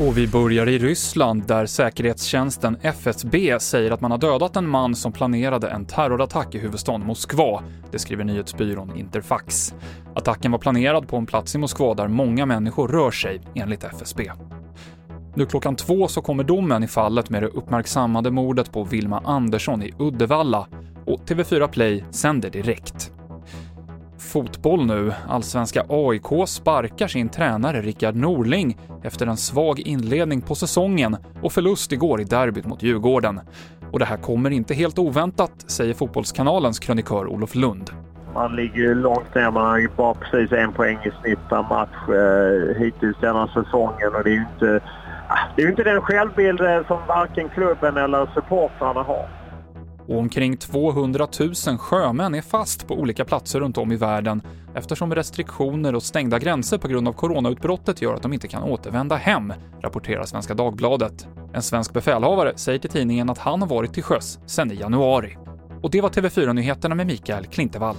Och vi börjar i Ryssland där säkerhetstjänsten FSB säger att man har dödat en man som planerade en terrorattack i huvudstaden Moskva. Det skriver nyhetsbyrån Interfax. Attacken var planerad på en plats i Moskva där många människor rör sig, enligt FSB. Nu klockan två så kommer domen i fallet med det uppmärksammade mordet på Vilma Andersson i Uddevalla och TV4 Play sänder direkt. Fotboll nu. Allsvenska AIK sparkar sin tränare Rickard Norling efter en svag inledning på säsongen och förlust igår i derbyt mot Djurgården. Och det här kommer inte helt oväntat, säger Fotbollskanalens krönikör Olof Lund. Man ligger ju långt ner, man har ju bara precis en poäng i snitt per match eh, hittills denna säsongen och det är ju inte, ah, det är inte den självbild eh, som varken klubben eller supportrarna har och omkring 200 000 sjömän är fast på olika platser runt om i världen eftersom restriktioner och stängda gränser på grund av coronautbrottet gör att de inte kan återvända hem, rapporterar Svenska Dagbladet. En svensk befälhavare säger till tidningen att han har varit till sjöss sedan i januari. Och det var TV4-nyheterna med Mikael Klintevall.